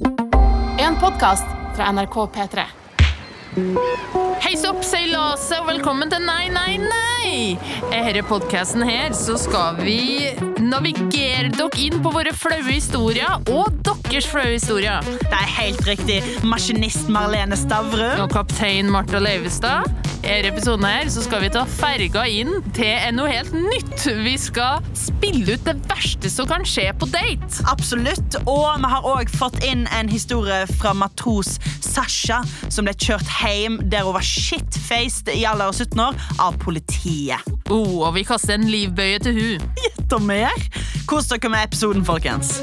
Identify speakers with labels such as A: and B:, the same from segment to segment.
A: En podkast fra NRK P3.
B: Heis opp seilaset og velkommen til Nei, nei, nei! I denne podkasten her så skal vi navigere dere inn på våre flaue historier og deres flaue historier.
C: Det er helt riktig. Maskinist Marlene Stavrum.
B: Og kaptein Martha Leivestad. Denne episoden her så skal vi ta ferga inn til noe helt nytt. Vi skal spille ut det verste som kan skje på date.
C: Absolutt. Og vi har òg fått inn en historie fra matros Sasha, som ble kjørt hjem der hun var shitfaced i alder av 17 år av politiet.
B: Oh, og vi kaster en livbøye til hun.
C: Gjett om mer. Kos dere med episoden, folkens.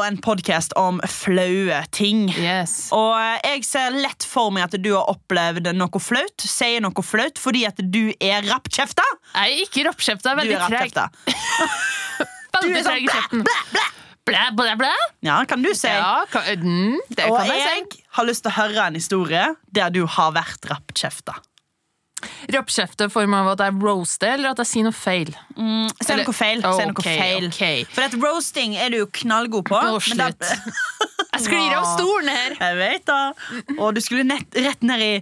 C: Jo en podkast om flaue ting.
B: Yes.
C: Og jeg ser lett for meg at du har opplevd noe flaut. Sier noe flaut fordi at du er rappkjefta.
B: Er ikke rappkjefta,
C: Du
B: veldig treg.
C: Du er sånn blæ, blæ, blæ.
B: Blæ, blæ, blæ.
C: Ja, kan du si.
B: Ja, kan, mm, det
C: Og
B: kan jeg si.
C: jeg har lyst til å høre en historie der du har vært rappkjefta.
B: Rappkjefte i form av at jeg roaster, eller at jeg sier noe feil?
C: Si
B: Eller-
C: noe feil. Okay, noe feil.
B: Okay.
C: For at roasting er du jo knallgod på.
B: Oh,
C: men da-
B: Jeg sklir av stolen her.
C: Jeg vet da. Og du skulle nett, rett ned i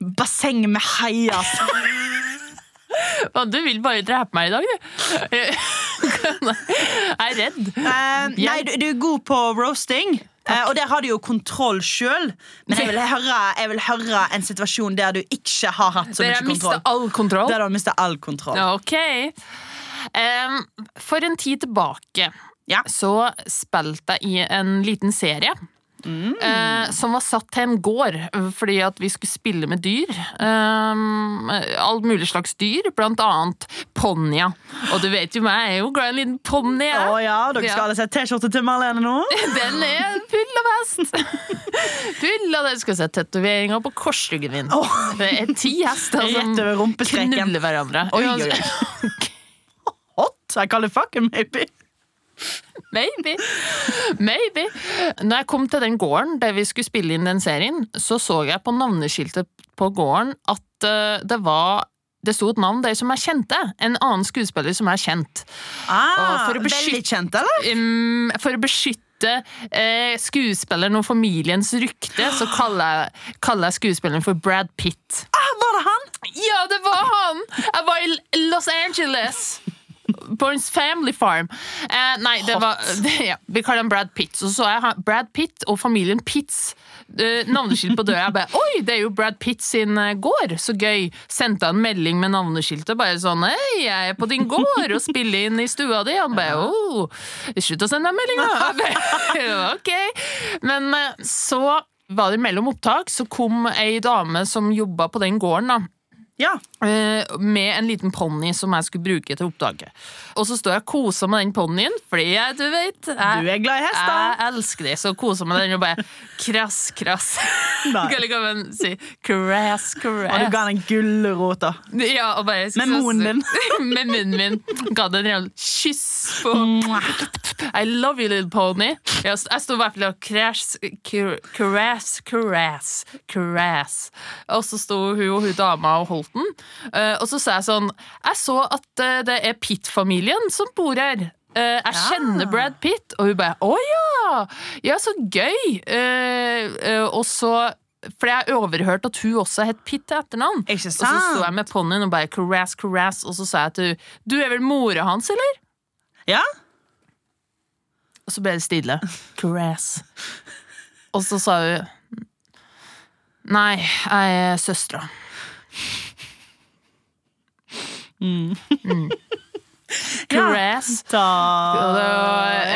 C: bassenget med haier.
B: Du vil bare drepe meg i dag, du. Jeg er redd.
C: Uh, nei, du, du er god på roasting. Uh, og der har du jo kontroll sjøl. Men jeg vil, høre, jeg vil høre en situasjon der du ikke har hatt så mye kontroll.
B: all kontroll.
C: Der du har mista all kontroll.
B: Ok. Um, for en tid tilbake
C: Ja.
B: så spilte jeg i en liten serie.
C: Mm.
B: eh, som var satt til en gård fordi at vi skulle spille med dyr. Um, all mulig slags dyr, blant annet ponnia. Og du vet jo meg, jeg er jo glad i en liten ponni.
C: Å ja, dere skal alle se T-skjorte til Marlene nå?
B: Den er full av hest! Full av det. Skal se tatoveringer på korsryggen min. Det er ti hester som knuller hverandre.
C: Oi, oi, oi. Hot? I call it fucking maybe.
B: Maybe. Maybe. Når jeg kom til den gården der vi skulle spille inn den serien, så så jeg på navneskiltet på gården at eh, det var det sto et navn der som jeg kjente. En annen skuespiller som er kjent.
C: Ah,
B: for å beskytte-
C: Veldig kjent, eller?
B: Um, for å beskytte eh, skuespilleren og familiens rykte, så kaller jeg, kaller jeg skuespilleren for Brad Pitt.
C: Ah, var det han?
B: Ja, det var han! Jeg var i Los Angeles. En family farm. Eh, nei, det var ja, Vi kaller han Brad Pitt. Så så jeg Brad Pitt og familien Pitts eh, navneskilt på døra. Jeg bare, Oi, det er jo Brad Pitt sin eh, gård! Så gøy. Sendte han melding med navneskiltet. Bare sånn Hei, jeg er på din gård og spiller inn i stua di. Han bare Å, Slutt å sende den meldinga! ok. Men eh, så var det mellom opptak, så kom ei dame som jobba på den gården. da
C: Ja.
B: Eh, med en liten ponni som jeg skulle bruke til opptaket. Og så står jeg og koser med den ponnien, fordi jeg, du vet jeg,
C: Du er glad i hester.
B: Jeg elsker det, så koser med den og bare krass, krass. Kan si krass,
C: Og du ga den en gulrot, da.
B: Ja, og bare,
C: Med munnen
B: med munnen min. Ga den en real kyss på I love you, little pony. Jeg, jeg sto i hvert fall og krass, krass, krass, krass. Og så sto hun og hun dama og holdt den. Eh, og så sa jeg sånn Jeg så at eh, det er Pitt-familien som bor her. Eh, jeg kjenner Brad Pitt. Og hun bare Å ja! Ja, så gøy! Og så for jeg overhørte at hun også het Pitt til etternavn. Og så sto jeg med ponnien og bare caress, caress, og så sa jeg til hun Du er vel mora hans, eller?
C: Ja?
B: Og så ble det stille. Caress. Og så sa hun Nei, jeg er søstera. Mm. Caress.
C: Da
B: Og det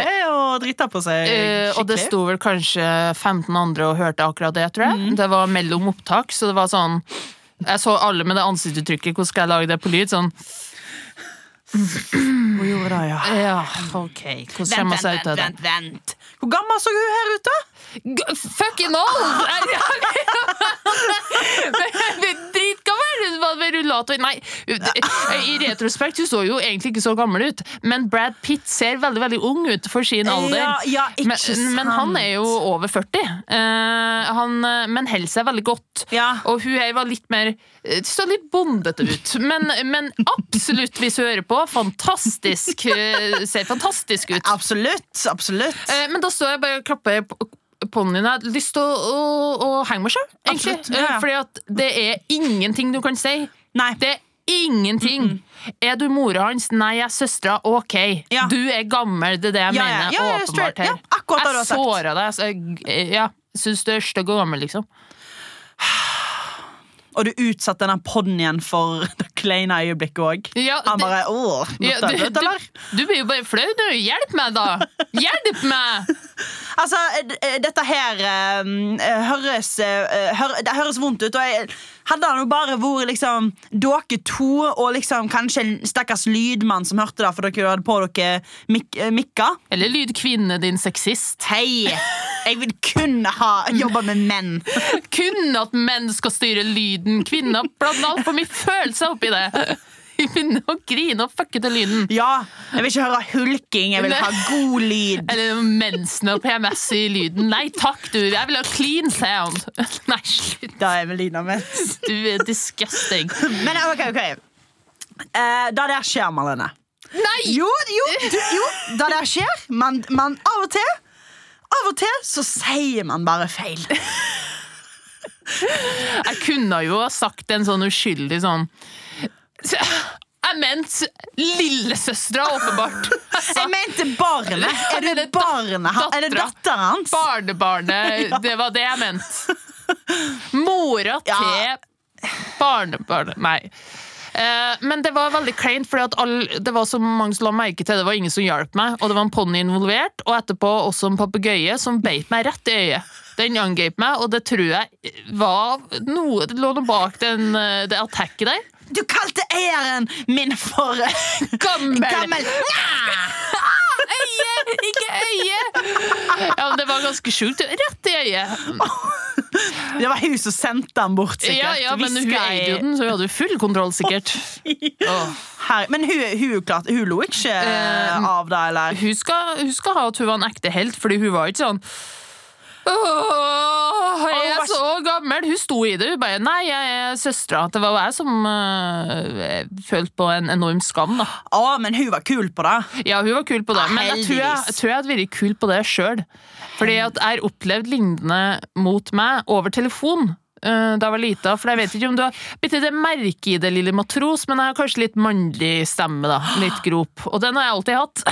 C: er jo å på seg
B: skikkelig. og det sto vel kanskje 15 andre og hørte akkurat det, tror jeg. Det var mellom opptak, så det var sånn Jeg så alle med det ansiktsuttrykket. Hvordan skal jeg lage det på lyd? Sånn
C: Hun gjorde det, ja.
B: Ja, ok. Hvordan kommer man seg ut av det?
C: vent, vent. Hvor gammel så hun her ute?
B: Fucking old! Var med rullator? Nei, i retrospekt hun så jo egentlig ikke så gammel ut, men Brad Pitt ser veldig veldig ung ut for sin alder.
C: Ja, ja, ikke
B: men, men han er jo over 40. uh, han, eh, men holder seg veldig godt.
C: Ja.
B: Og hun her var litt mer eh, Så litt bondete ut. Men, men absolutt, hvis hun hører på, fantastisk. eh, Ser fantastisk ut.
C: Absolutt. absolutt.
B: Uh, Men da står jeg bare og klapper på ponnien. Jeg har lyst til å, å, å henge meg sjøl, egentlig.
C: Absolutt, ja, ja.
B: Fordi at det er ingenting du kan si.
C: Nei.
B: Det er ingenting. Er du mora hans? Nei, jeg er søstera. Ok.
C: Ja.
B: Du er gammel, det er det jeg mener. åpenbart her. Jeg såra deg. Jeg, ja, syns du er stygg og gammel, liksom.
C: Og du utsatte denne ponnien for det kleine øyeblikket òg.
B: Ja,
C: Han bare åh,
B: Ja, du,
C: dette, eller?
B: du, du blir jo bare flau nå. Hjelp meg, da! Hjelp meg!
C: Altså, eh, dette her eh, høres uh, hør, Det høres vondt ut. Og jeg, hadde det jo bare vært liksom dere to og liksom kanskje en stakkars lydmann som hørte det for dere hadde på dere mik eh, mikka
B: Eller lydkvinne, din sexist.
C: Hei! Jeg vil kun ha jobba med menn.
B: Kun at menn skal styre lyden. Kvinner blander altfor mye følelser oppi det. Vi begynner å grine og fucke til lyden.
C: Ja, Jeg vil ikke høre hulking, jeg vil ha god lyd.
B: Eller mensen og PMS i lyden. Nei takk, du. Jeg vil ha clean sound. Nei, slutt.
C: Da er Evelina mens.
B: Du er disgusting.
C: Men ok, ok eh, Da der skjer, Marlene
B: Nei!
C: Jo, jo, du, jo da der skjer man, man av og til Av og til så sier man bare feil
B: Jeg kunne jo ha sagt en sånn uskyldig sånn Jeg mente lillesøstera, åpenbart. Altså,
C: Jeg mente barnet Er det
B: det
C: barnet? Er det datteren hans?
B: barnebarnet. Det var det jeg mente. Mora
C: Ja.
B: til barnebarnet Nei. Eh, men det var veldig kleint, for det var så mange som la merke til det. Det var ingen som hjalp meg, og det var en ponni involvert. Og etterpå også en papegøye som beit meg rett i øyet. Den angrep meg, og det tror jeg var noe Det lå noe bak den, eh, det attacket der.
C: Du kalte eieren min for
B: Gammel!
C: gammel
B: Øye! Ikke øye! Ja, men det var ganske sjukt. Rett i øyet.
C: Det var hun som sendte den bort, sikkert.
B: Ja, ja, men hun eide jo den, så hun hadde full kontroll, sikkert. Oh.
C: Her, men hun, hun, klart, hun lo ikke
B: uh,
C: av det, eller?
B: Hun, skal, hun skal ha at hun var en ekte helt, fordi hun var ikke sånn Åh, jeg er så gammel! Hun sto i det. Hun bare Nei, jeg er søstera. Det var jeg som øh, følte på en enorm skam, da.
C: Å, men hun var kul på det.
B: Ja, hun var kul på det, men jeg tror jeg, jeg tror jeg hadde vært kul på det sjøl. Fordi at jeg har opplevd lignende mot meg over telefon. Eh, Da jeg var lita, for jeg vet ikke om du har bitt det merke i det, lille matros, men jeg har kanskje litt mannlig stemme, da. Litt grop. Og den har jeg alltid hatt.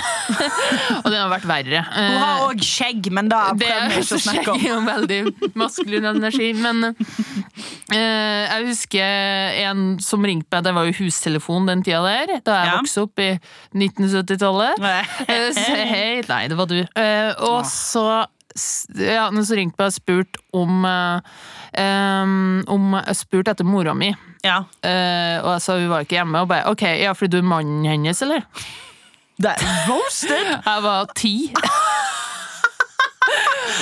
B: og den har vært verre.
C: Hun har òg skjegg, men det prøver vi ikke å snakke om.
B: Det er veldig maskulin energi, men uh, jeg husker en som ringte meg, det var jo hustelefon den tida der, da jeg
C: Ja.
B: vokste opp i 1970-tallet. Eh, Hei, nei, det var du. Eh, og så ja, noen som ringte meg og spurte om um, Om jeg spurte etter mora mi.
C: Ja.
B: Uh, og jeg sa hun var ikke hjemme. Og bare OK, ja, fordi du er mannen hennes, eller?
C: Det er roasted!
B: Jeg var ti.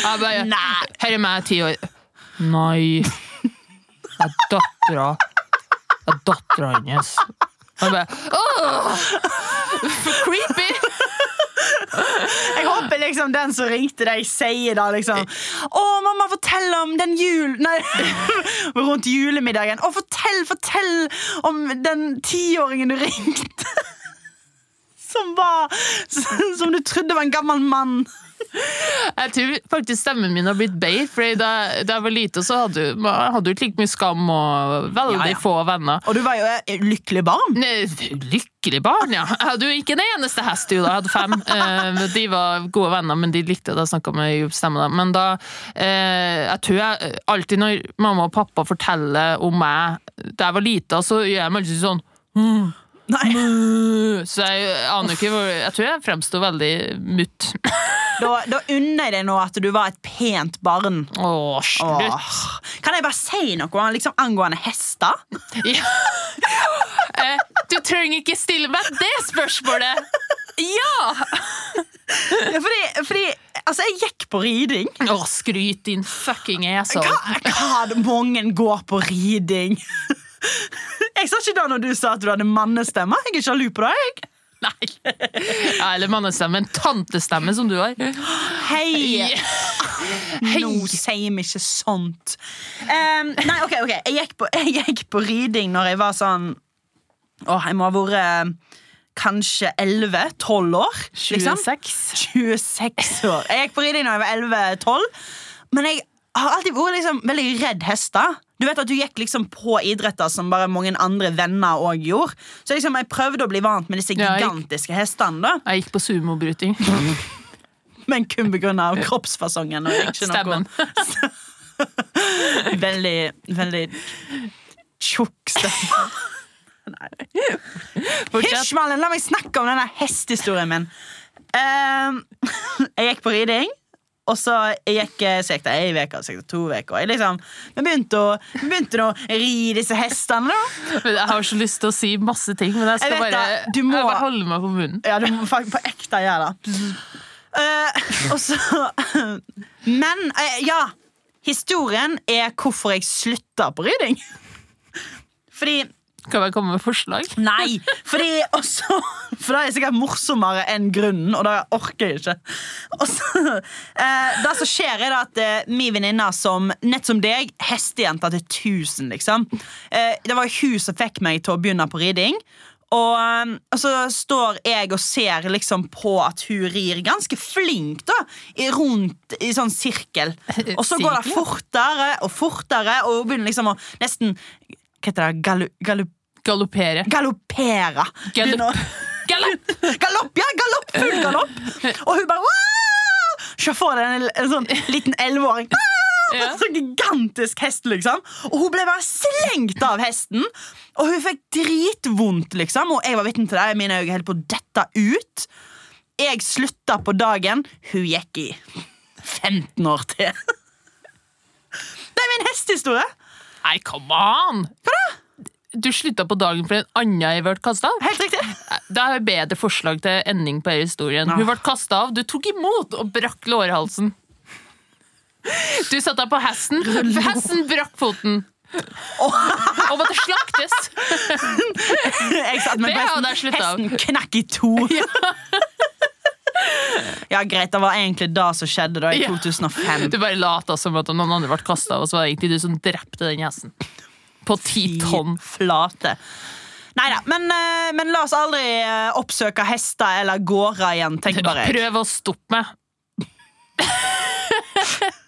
B: Jeg bare
C: Nei.
B: Her er meg ti år. Nei. Jeg er dattera Jeg er dattera hennes. Jeg bare Åh! Creepy!
C: Jeg håper liksom den som ringte deg, sier da liksom Å, mamma, fortell om den jul... Nei, rundt julemiddagen. Å, fortell, fortell om den tiåringen du ringte. Som var Som du trodde var en gammel mann.
B: Jeg tror faktisk stemmen min har blitt bedre, for da, da jeg var lite, så hadde du hadde du ikke like mye skam og veldig
C: Ja, ja.
B: få venner.
C: Og du var jo et lykkelig barn.
B: Ne, Lykkelig barn, ja. Jeg hadde jo ikke en eneste hest, jo da. Jeg hadde fem. Eh, de var gode venner, men de likte det. Jeg snakka med djup stemme. Da. Men da eh, Jeg tror jeg alltid når mamma og pappa forteller om meg da jeg var lita, så gjør jeg meg alltid sånn
C: Nei,
B: Så jeg aner ikke hvor Jeg tror jeg fremsto veldig mutt.
C: Da, da unner jeg deg nå at du var et pent barn.
B: Å, slutt.
C: Åh. Kan jeg bare si noe liksom, angående hester?
B: Ja. Eh, du trenger ikke stille meg det spørsmålet! Ja!
C: Ja, fordi, fordi altså, jeg gikk på riding.
B: Å, skryt din fucking asshole.
C: Hva, hva mange går på riding? Jeg sa ikke da når du sa at du hadde mannestemme. Jeg er sjalu på deg. jeg.
B: Nei. Ja, eller mannestemme. En tantestemme som du har.
C: Hei!
B: Hei.
C: Nå sier vi ikke sånt. Um, nei, ok, ok. Jeg gikk, på, jeg gikk på riding når jeg var sånn Åh, jeg må ha vært eh, kanskje 11-12 år. liksom.
B: 26.
C: 26 år. Jeg gikk på riding da jeg var 11-12, men jeg har alltid vært liksom veldig redd hester. Du vet at du gikk liksom på idretter som bare mange andre venner òg gjorde. Så liksom jeg prøvde å bli vant med disse
B: Ja,
C: gigantiske hestene. da
B: Jeg gikk på sumobryting.
C: Men kun pga. kroppsfasongen. Og ikke noe
B: Stemmen.
C: veldig, veldig tjukk stemme.
B: Hysj,
C: Malin! la meg snakke om denne hestehistorien min. Ehm, jeg gikk på riding, og så gikk, så gikk det ei uke, så gikk det to uker. Liksom, vi begynte å, vi begynte å ri disse hestene. da
B: Men Jeg har så lyst til å si masse ting, men jeg skal
C: Jeg
B: bare,
C: det. Du må-
B: jeg bare holde meg på munnen.
C: Ja, du må faktisk på ekte gjøre det. Uh, og så Men, uh, ja. Historien er hvorfor jeg slutta på rydding. Fordi
B: Kan jeg komme med forslag?
C: Nei, fordi også For det er sikkert morsommere enn grunnen, og det orker jeg ikke. Også, eh, det som skjer, er at eh, min venninne som nett som deg, hestejenta til 1000, liksom. Eh, det var hun som fikk meg til å begynne på riding. Og, eh, og så står jeg og ser liksom på at hun rir ganske flink, da. I, rundt i sånn sirkel. Og så går det fortere og fortere, og hun begynner liksom å nesten Hva heter det?
B: Galoppere.
C: galoppere.
B: Galopp!
C: Galopp, ja! Galopp, Full galopp! Og hun bare «Wow!» Se for deg en, en sånn liten elleveåring.
B: Ja.
C: Så gigantisk hest, liksom. Og hun ble bare slengt av hesten. Og hun fikk dritvondt, liksom. Og jeg var vitne til det. Mine øyne holdt på å dette ut. Jeg slutta på dagen. Hun gikk i 15 år til. Det er min hestehistorie.
B: Nei, come on! Hva da? Du slutta på dagen for en annen jeg ble kasta av?
C: Helt riktig.
B: Har jeg bedre forslag til ending på denne historien. Hun ble kasta av, du tok imot og brakk lårhalsen. Du satte deg på hesten, hesten brakk foten. Og måtte slaktes.
C: Jeg satt med
B: Det
C: hesten. Hesten knakk i to. Ja, greit, Det var egentlig det som skjedde da i 2005.
B: Du bare lata som at noen andre ble kasta og så var det egentlig du som drepte den hesten. På ti tonn.
C: Flate. Nei da, men, eh, men la oss aldri eh, oppsøke hester eller gårder igjen, tenker bare jeg.
B: Prøv å stoppe meg.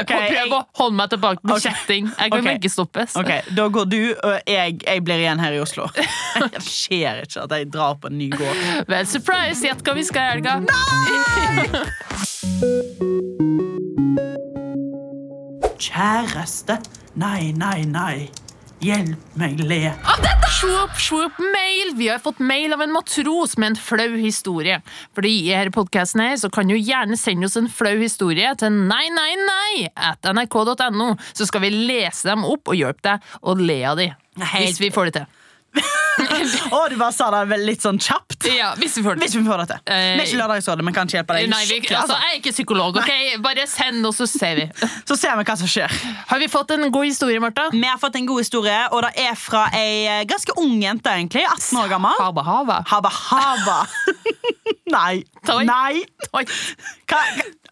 C: Ok,
B: Og
C: prøve
B: å holde meg tilbake med
C: okay.
B: kjetting. Jeg kan
C: okay.
B: ikke stoppes.
C: Ok, Da går du, og jeg, jeg blir igjen her i Oslo. Det skjer ikke at jeg drar på en ny gård.
B: Vel, surprise! Gjett hva vi skal i helga.
C: Kjæreste, nei, nei, nei. Hjelp meg le. Av dette!
B: Swoop, swoop, mail! Vi har fått mail av en matros med en flau historie. Fordi i denne podcasten her så kan du gjerne sende oss en flau historie til nei, nei, nei at nrk.no, så skal vi lese dem opp og hjelpe deg å le av.
C: Helt-
B: Hvis vi får det til.
C: Å, du bare sa det litt sånn kjapt.
B: Ja, hvis vi får det
C: Hvis
B: til.
C: vi får det til.
B: Eh,
C: er ikke Lørdagsrådet, men kan ikke hjelpe deg.
B: Nei, vi, altså,
C: altså.
B: jeg er ikke psykolog, ok? Bare send, og så ser vi.
C: Så ser vi hva som skjer.
B: Har vi fått en god historie, Martha?
C: Vi har fått en god historie, og det er fra ei ganske ung jente, egentlig. 18 år gammel.
B: Haba, haba.
C: Haba haba. Nei.
B: Toi.
C: Nei.
B: Oi.
C: Hva,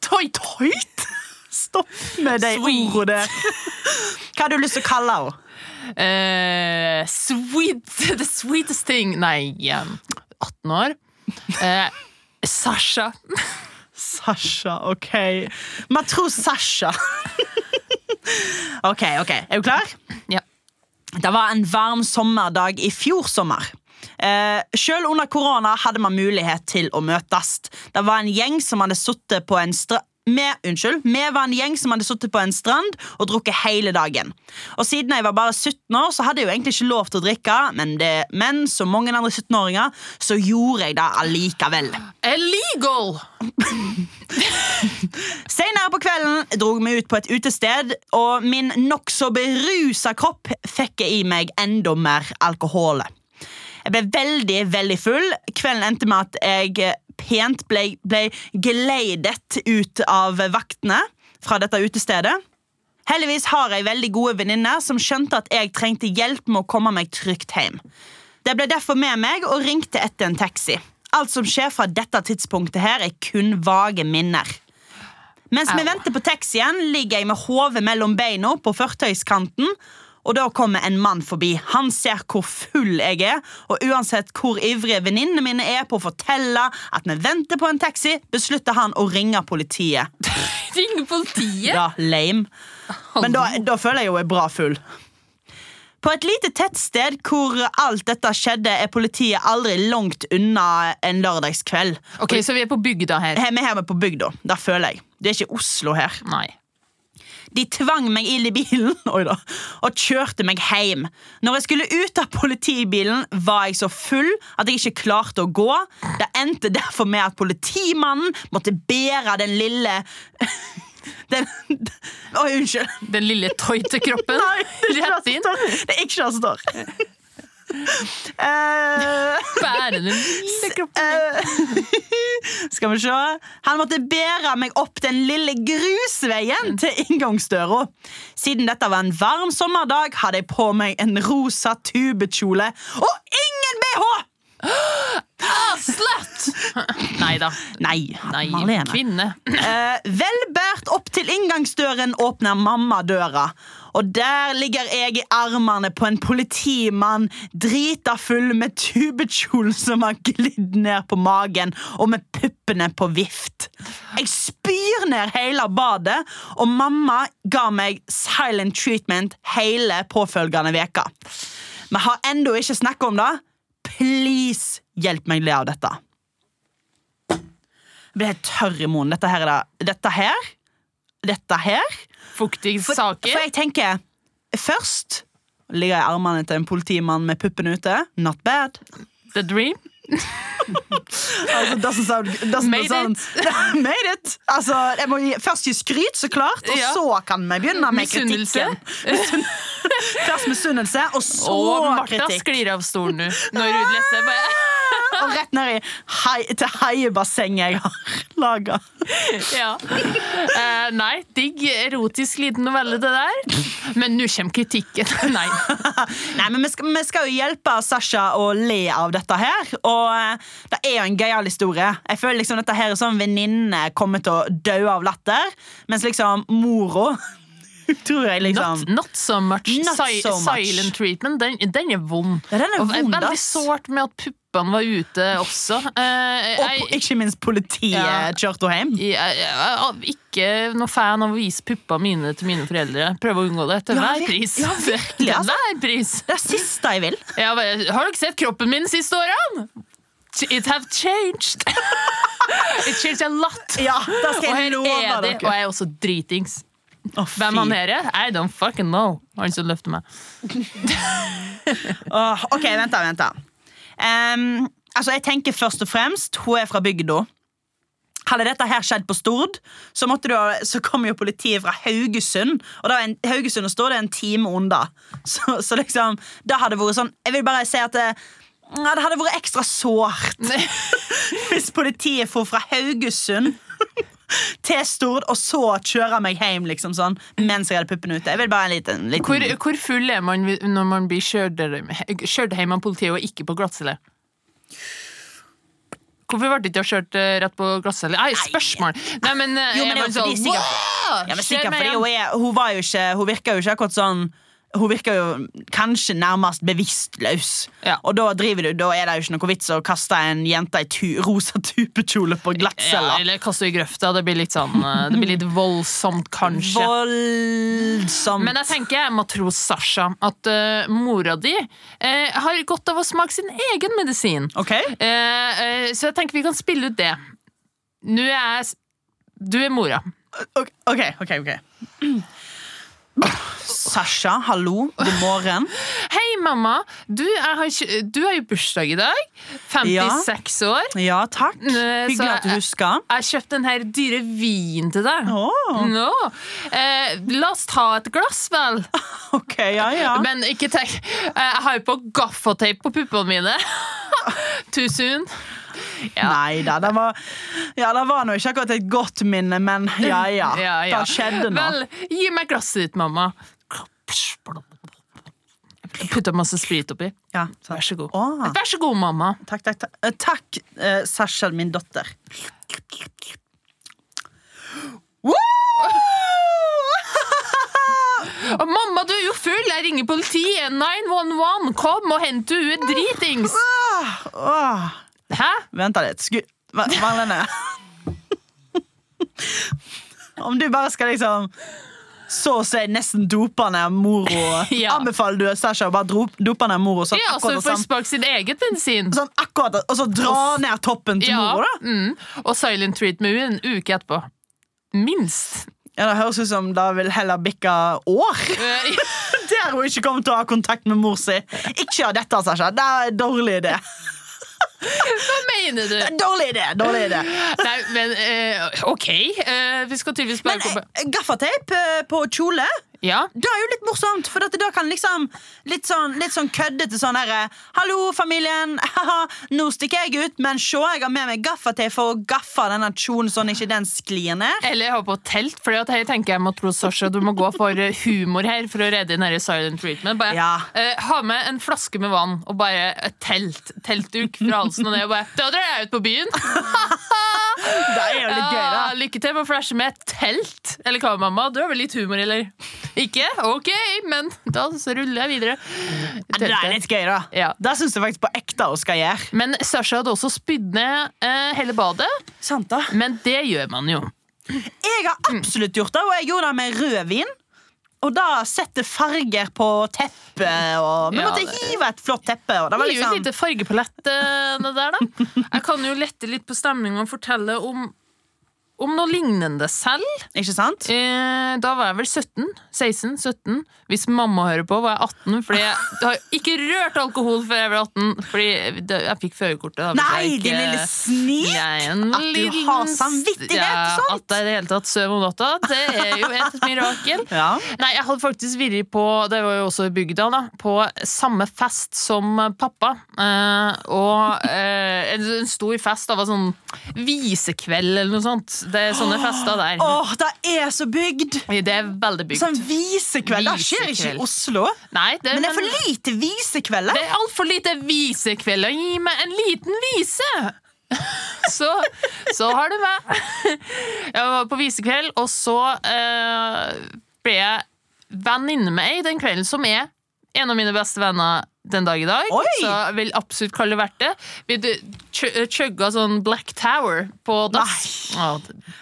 C: toi, toit? Stopp med de ordene der. Hva har du lyst til å kalle henne?
B: Uh, sweet, the sweetest thing Nei, eh, 18 år. Uh, Sasha.
C: Sasha, OK. Matros Sasha. OK, ok. Er du klar?
B: Ja.
C: Det var en varm sommerdag i fjor sommer. Eh, selv under korona hadde man mulighet til å møtes. Det var en gjeng som hadde sittet på en stra med, unnskyld, Vi var en gjeng som hadde sittet på en strand og drukket hele dagen. Og Siden jeg var bare 17 år, så hadde jeg jo egentlig ikke lov til å drikke, men, det, men som mange andre 17-åringer så gjorde jeg det allikevel.
B: Illegal!
C: Senere på kvelden drog vi ut på et utested, og min nokså berusa kropp fikk i meg enda mer alkohol. Jeg ble veldig, veldig full. Kvelden endte med at jeg pent ble, ble geleidet ut av vaktene fra dette utestedet. Heldigvis har jeg veldig gode venninner som skjønte at jeg trengte hjelp med å komme meg trygt hjem. De ble derfor med meg og ringte etter en taxi. Alt som skjer fra dette tidspunktet her, er kun vage minner. Mens vi venter på taxien, ligger jeg med hodet mellom beina på fortøyskanten. Og da kommer en mann forbi. Han ser hvor full jeg er, og uansett hvor ivrige venninnene mine er på å fortelle at vi venter på en taxi, beslutter han å ringe politiet.
B: ringe politiet!
C: Ja, lame. Men da, da føler jeg jo jeg er bra full. På et lite tettsted hvor alt dette skjedde, er politiet aldri langt unna en lørdagskveld.
B: Ok, Så vi er på bygda her.
C: Vi er på bygda. Det føler jeg. Det er ikke Oslo her.
B: Nei.
C: De tvang meg inn i bilen da, og kjørte meg hjem. Når jeg skulle ut av politibilen, var jeg så full at jeg ikke klarte å gå. Det endte derfor med at politimannen måtte bære den lille den, Oi, unnskyld.
B: Den lille tøytekroppen
C: Nei, det er ikke det som står.
B: Bære den lille kroppen.
C: eh, skal vi se. Han måtte bære meg opp den lille grusveien til inngangsdøra. Siden dette var en varm sommerdag, hadde jeg på meg en rosa tubekjole og ingen bh!
B: Ah, Slut! Nei da.
C: Nei,
B: Nei,
C: Marlene.
B: kvinne.
C: Eh, velbært opp til inngangsdøren åpner mamma døra. Og der ligger jeg i armene på en politimann, drita full med tubekjolen som har glidd ned på magen, og med puppene på vift. Jeg spyr ned hele badet, og mamma ga meg silent treatment hele påfølgende veka. Vi har ennå ikke snakket om det. Please, hjelp meg le av dette. Jeg blir helt tørr i munnen. Dette her er det. Dette her Dette her
B: Fuktige
C: for,
B: saker.
C: for jeg tenker Først ligger jeg i armene til en politimann med puppene ute. Not bad.
B: The dream.
C: Altså, doesn't sound, doesn't
B: Made
C: sound, Made it! Altså, jeg må gi, først gi skryt, så klart, og
B: Ja.
C: så kan vi begynne med
B: Misunnelse.
C: kritikken. Først misunnelse, og så
B: Og Martha
C: kritikk.
B: sklir av stolen nå når hun leser. Bare,
C: Og rett ned i hei, til heiebassenget jeg har laga.
B: ja. Uh, nei, digg erotisk liten novelle, det der. Men nå kommer kritikken. Nei.
C: Nei, men vi skal, vi skal jo hjelpe Sasha å le av dette her. Og eh, det er jo en gøyal historie. Jeg føler liksom dette her er sånn venninne kommer til å dø av latter, mens liksom mora tror jeg liksom
B: Not, not so much.
C: Not
B: Si
C: so much.
B: Silent treatment, den, den er vond.
C: Ja, den er
B: Og
C: vond,
B: veldig sårt med at puppene var ute også. Eh,
C: Og
B: jeg,
C: ikke minst politiet
B: Ja.
C: kjørte hjem.
B: jeg, jeg ikke noe fan av å vise puppene mine til mine foreldre. Prøve å unngå det til
C: Ja,
B: hver pris.
C: ja, virkelig,
B: til
C: altså.
B: hver pris.
C: Det er siste jeg vil.
B: Ja, har dere sett kroppen min de siste årene? It have changed. It changed a lot.
C: Ja, skal
B: Og her
C: love
B: er de, og jeg er også dritings.
C: Å,
B: Hvem han her er? I don't fucking know. Han som løfter meg.
C: oh, ok, vent da, vent da. Em, altså, jeg tenker først og fremst Hun er fra bygda. Hadde dette her skjedd på Stord, så, du, så kom jo politiet fra Haugesund. Og en, Haugesund og Stord er en time unna. Så, så liksom, det hadde vært sånn Jeg vil bare si at det, ja, det hadde vært ekstra sårt hvis politiet for fra Haugesund til Stord, og så kjører meg hjem liksom sånn mens jeg hadde puppene ute. Jeg vil bare en liten, liten
B: Hvor, hvor full er man når man blir kjørt, hjem av politiet og ikke på glattcelle? Hvorfor ble det ikke kjørt eh, rett på glattcelle? Nei, spørsmål! Nei, men, eh,
C: Jo, men det er jo
B: sånn,
C: fordi sikkert-
B: «Wow,
C: Ja, men sikkert fordi hun, er, hun, var jo ikke, hun virka jo ikke akkurat sånn Hun virker jo kanskje nærmest bevisstløs.
B: Ja.
C: Og da, driver du, da er det jo ikke noe vits å kaste en jente i tu, rosa tupekjole på
B: Ja, eller kaste i grøfta. Det blir litt sånn eh, Det blir litt voldsomt, kanskje.
C: Voldsomt.
B: Men jeg tenker matros Sasha at uh, mora di uh, har godt av å smake sin egen medisin.
C: OK?
B: Uh, så jeg tenker vi kan spille ut det. Nå er jeg Du er mora.
C: OK, OK. ok, ok Sasha, hallo. God morgen.
B: Hei, mamma. Du, ikke- du har jo bursdag i dag. 56 år.
C: Ja, takk.
B: Eh, så
C: Hyggelig at du husker.
B: Jeg har kjøpt den her dyre vin til deg.
C: Oh.
B: Nå. Eh, la oss ta et glass, vel.
C: OK, ja, ja.
B: Men ikke tenk eh, Jeg har jo på gaffateip på puppene mine. Too soon.
C: Nei da, det var Ja, det var nå ikke akkurat et godt minne, men ja ja.
B: Ja, ja.
C: Det skjedde nå.
B: Vel, gi meg glasset ditt, mamma. Putta masse sprit oppi.
C: Ja, sant.
B: Vær så god.
C: Åh.
B: Vær så god, mamma.
C: Takk, takk, takk. Eh, takk, eh, Sasha, min datter.
B: Å, mamma, du er jo full! Jeg ringer politiet! 911! Kom og hent du ut dritings!
C: Åh,
B: Hæ?
C: vent litt. Sku... Ma- Marlene. Om du bare skal liksom så å si nesten ned moro
B: Ja.
C: Anbefaler du Sasha å bare dope ned moro sånn
B: Ja, så hun får smake sin eget bensin.
C: sånn akkurat Og så dra ned toppen til
B: Ja,
C: moro, da?
B: mm. Og silent treatment en uke etterpå. Minst.
C: Ja, Det høres ut som det vil heller bikke år.
B: Eh,
C: Der hun ikke kommer til å ha kontakt med mor si. Ikke gjør dette, Sasha. Det er en dårlig idé.
B: Hva mener du?
C: Dårlig idé, dårlig idé.
B: Nei, men uh, OK. Uh, vi skal tydeligvis bare
C: Men eh, gaffateip på kjole
B: Ja.
C: Det er jo litt morsomt, for da kan liksom Litt sånn, litt sånn køddete sånn herre Hallo, familien. Haha, nå stikker jeg ut, men se, jeg har med meg gaffateip for å gaffe denne kjolen sånn ikke den sklir ned.
B: Eller jeg har på telt, for her tenker jeg må tro Sasha, du må gå for eh, humor her for å redde inn her silent treatment. Bare,
C: Ja.
B: eh, ha med en flaske med vann og bare et telt. Teltduk fra halsen og ned. Og bare, da drar jeg ut på byen!
C: Det er jo litt gøy, da.
B: Ja, lykke til med å flashe med et telt. Eller hva, mamma? Du har vel litt humor, eller? Ikke? Ok, men da så ruller jeg videre.
C: Det er litt gøy, da.
B: Ja.
C: Det syns jeg faktisk på ekte hun skal gjøre.
B: Men Sasha hadde også spydd ned eh, hele badet.
C: Sant da
B: Men det gjør man jo.
C: Jeg har absolutt gjort det, og jeg gjorde det med rødvin. Og da setter farger på teppet. Og vi
B: Ja,
C: måtte
B: det-
C: hive et flott teppe. Og det var
B: liksom... Gi et lite fargepalett, der, da. Jeg kan jo lette litt på stemninga og fortelle om, om noe lignende selv.
C: Ikke sant?
B: Eh, da var jeg vel 17. 16-17. Hvis mamma hører på, var jeg 18. Fordi jeg har ikke rørt alkohol før jeg ble 18. Fordi jeg fikk førerkortet.
C: Nei, din lille snik! At du har samvittighet,
B: ja,
C: sånt.
B: At jeg i det hele tatt sover om natta, det er jo et mirakel.
C: Ja.
B: Nei, jeg hadde faktisk vært på Det var jo også i bygda, da. På samme fest som pappa. Eh, og eh, en, en stor fest Det var sånn visekveld eller noe sånt. Det er sånne fester der.
C: Åh, det er så bygd!
B: Det er veldig bygd.
C: Sånn visekveld. Det skjer ikke i Oslo.
B: Nei, det,
C: Men det er for lite visekvelder.
B: Det er altfor lite visekvelder. Gi meg en liten vise! Så, så har du meg. Jeg var på visekveld, og så eh, ble jeg venninne med ei den kvelden som er en av mine beste venner den dag i dag.
C: Oi!
B: Så jeg vil absolutt kalle det verdt det. Vi ch- chugga sånn Black Tower på dass.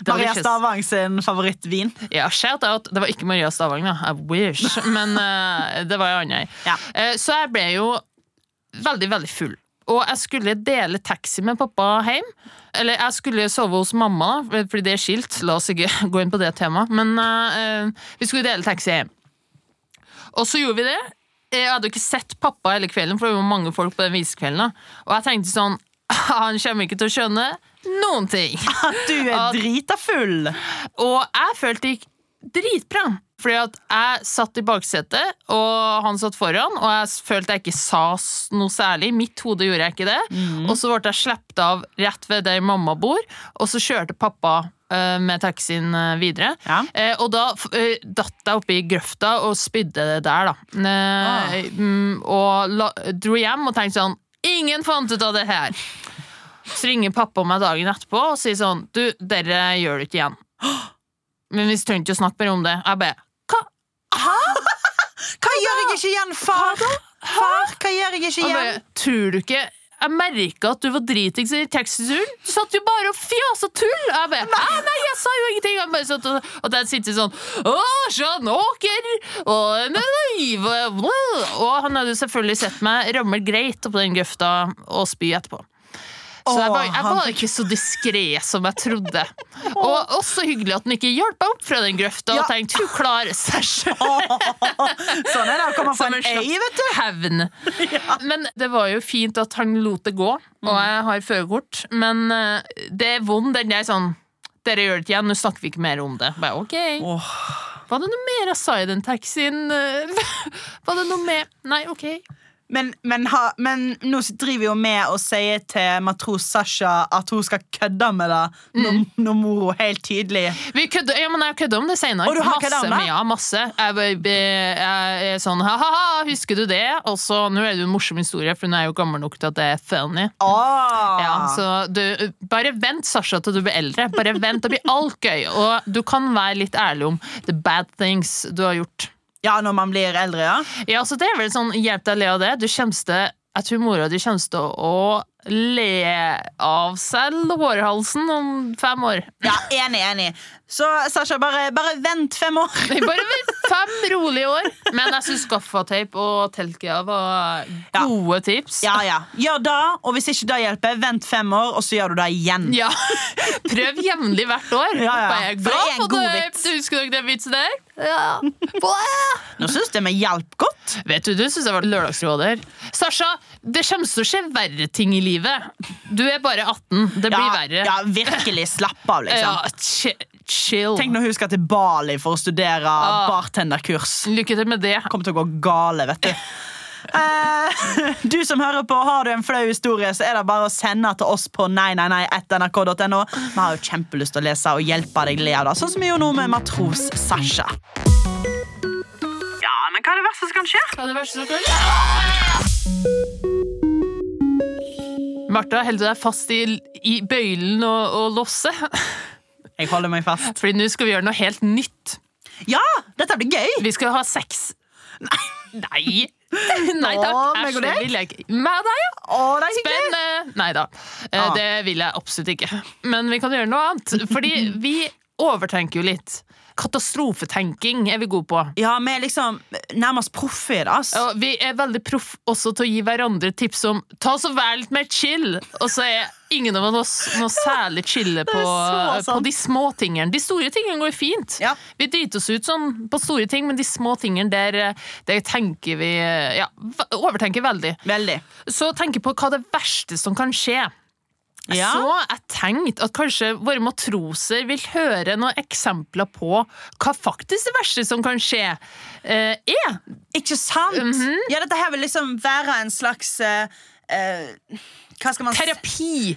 C: Maria. Stavang sin favorittvin.
B: Ja, shout out. Det var ikke Maria Stavang, da. I wish. Men uh, det var ei anna.
C: Ja.
B: Eh, så jeg ble jo veldig, veldig full. Og jeg skulle dele taxi med pappa hjem. Eller jeg skulle sove hos mamma, da, fordi det er skilt. La oss ikke gå inn på det temaet. Men uh, vi skulle dele taxi hjem. Og så gjorde vi det. Jeg hadde jo ikke sett pappa hele kvelden, for det var mange folk på den visekvelden. Og jeg tenkte sånn Han kommer ikke til å skjønne noen ting.
C: At du er drita full.
B: Og jeg følte det gikk dritbra. Fordi at jeg satt i baksetet, og han satt foran, og jeg følte jeg ikke sa noe særlig. I mitt hode gjorde jeg ikke det. Og så ble jeg sluppet av rett ved der mamma bor, og så kjørte pappa uh, med taxien eh, videre.
C: Ja.
B: Uh, og da datt jeg oppi grøfta og spydde det der, da. Eh, mm, og la, dro hjem og tenkte sånn Ingen fant ut av det her! Så ringer pappa meg dagen etterpå og sier sånn Du, dere gjør det ikke igjen. Men vi trenger ikke å snakke mer om det. Jeg bare Hva?
C: Hva gjør jeg ikke igjen, far? Far, hva gjør jeg ikke igjen?
B: Tror du ikke jeg merka at du var dritings i taxituren. Du satt jo bare og fjasa tull! Jeg bare, nei. nei, jeg sa jo ingenting! Jeg bare satt og, og der sitter sånn Å, Sean Åker! Og, hva?» og han hadde jo selvfølgelig sett meg ramle greit oppå den grøfta og spy etterpå. Så jeg var, jeg var ikke så diskré som jeg trodde. Og også hyggelig at han ikke hjalp meg opp fra den grøfta og tenkte hun klarer seg sjøl.
C: Sånn er det å komme fra en ei, vet du.
B: hevn. Men det var jo fint at han lot det gå, og jeg har førerkort. Men eh, det er vond den der sånn Dere gjør det ikke igjen, nå snakker vi ikke mer om det. Bare, ok.
C: Åh.
B: Var det noe mer jeg sa i den taxien? Var det noe mer? Nei, ok.
C: Men, men, ha, men nå driver jo med å si til matros Sasha at hun skal kødde med det når,
B: Mm.
C: når helt tydelig
B: Vi kødde, ja, men jeg kødder om det senere.
C: Og du har
B: masse,
C: om det?
B: Ja, masse. Jeg, er sånn ha-ha-ha, husker du det? Og så, nå er det jo en morsom historie, for hun er jo gammel nok til at det er funny.
C: Åh.
B: Ja, så du, bare vent, Sasha, til du blir eldre. Bare vent, det blir alt gøy. Og du kan være litt ærlig om the bad things du har gjort.
C: Ja, når man blir eldre, ja.
B: Ja, så det er vel sånn, hjelp deg å le av det. Du kommer til, jeg tror mora di kommer til å le av seg lårhalsen om fem år.
C: Ja, Enig, enig. Så Sasha, bare, bare vent fem år.
B: Bare vent fem rolige år. Men jeg syns gaffateip og teltgea var
C: Ja.
B: gode tips.
C: Ja, ja. Gjør det, og hvis ikke det hjelper, vent fem år, og så gjør du det igjen.
B: Ja. Prøv jevnlig hvert år.
C: Ja, ja. For det er en god vits.»
B: Du Husker dere den vitsen der? Ja.
C: Nå syns jeg vi hjalp godt.
B: Vet du, du syns jeg var lørdagsråder. Sasha, det kommer til å skje verre ting i livet. Du er bare 18. Det blir
C: Ja,
B: verre.
C: ja, virkelig slapp av, liksom.
B: Ja, chill.
C: Tenk når hun skal til Bali for å studere
B: Ah.
C: bartenderkurs.
B: Lykke til med det.
C: kommer til å gå gale, vet du. Eh, du som hører på, har du en flau historie, så er det bare å sende til oss på nei, nei, nei, nrk.no. Vi har jo kjempelyst til å lese og hjelpe deg le av det, sånn som vi gjorde nå med matros Sasha. Ja, men hva er det verste som kan skje?
B: Hva er det verste som kan skje? Martha, holder du deg fast i, i bøylen og, og losset?
C: Jeg holder meg fast.
B: Fordi nå skal vi gjøre noe helt nytt.
C: Ja, dette blir gøy!
B: Vi skal ha sex. Nei! Nei takk. Æsj,
C: meg og
B: det
C: deg?
B: vil jeg ikke. Med deg, ja.
C: Å, det er hyggelig.
B: Spennende! Nei da. Eh,
C: Ah.
B: Det vil jeg absolutt ikke. Men vi kan gjøre noe annet. Fordi vi overtenker jo litt. Katastrofetenking er vi gode på.
C: Ja, vi er liksom nærmest proffe i det. ass.
B: Og vi er veldig proff også til å gi hverandre tips om ta så vær litt mer chill. Og så er ingen av oss noe særlig chille på, på de små tingene. De store tingene går fint.
C: Ja.
B: Vi driter oss ut sånn på store ting, men de små tingene der, der tenker vi ja, overtenker veldig.
C: Veldig.
B: Så tenker på hva det verste som kan skje.
C: Ja.
B: Så jeg tenkte at kanskje våre matroser vil høre noen eksempler på hva faktisk det verste som kan skje, eh, er.
C: Ikke sant?
B: Mhm.
C: Ja, dette her vil liksom være en slags eh, eh, Hva skal man?
B: Terapi.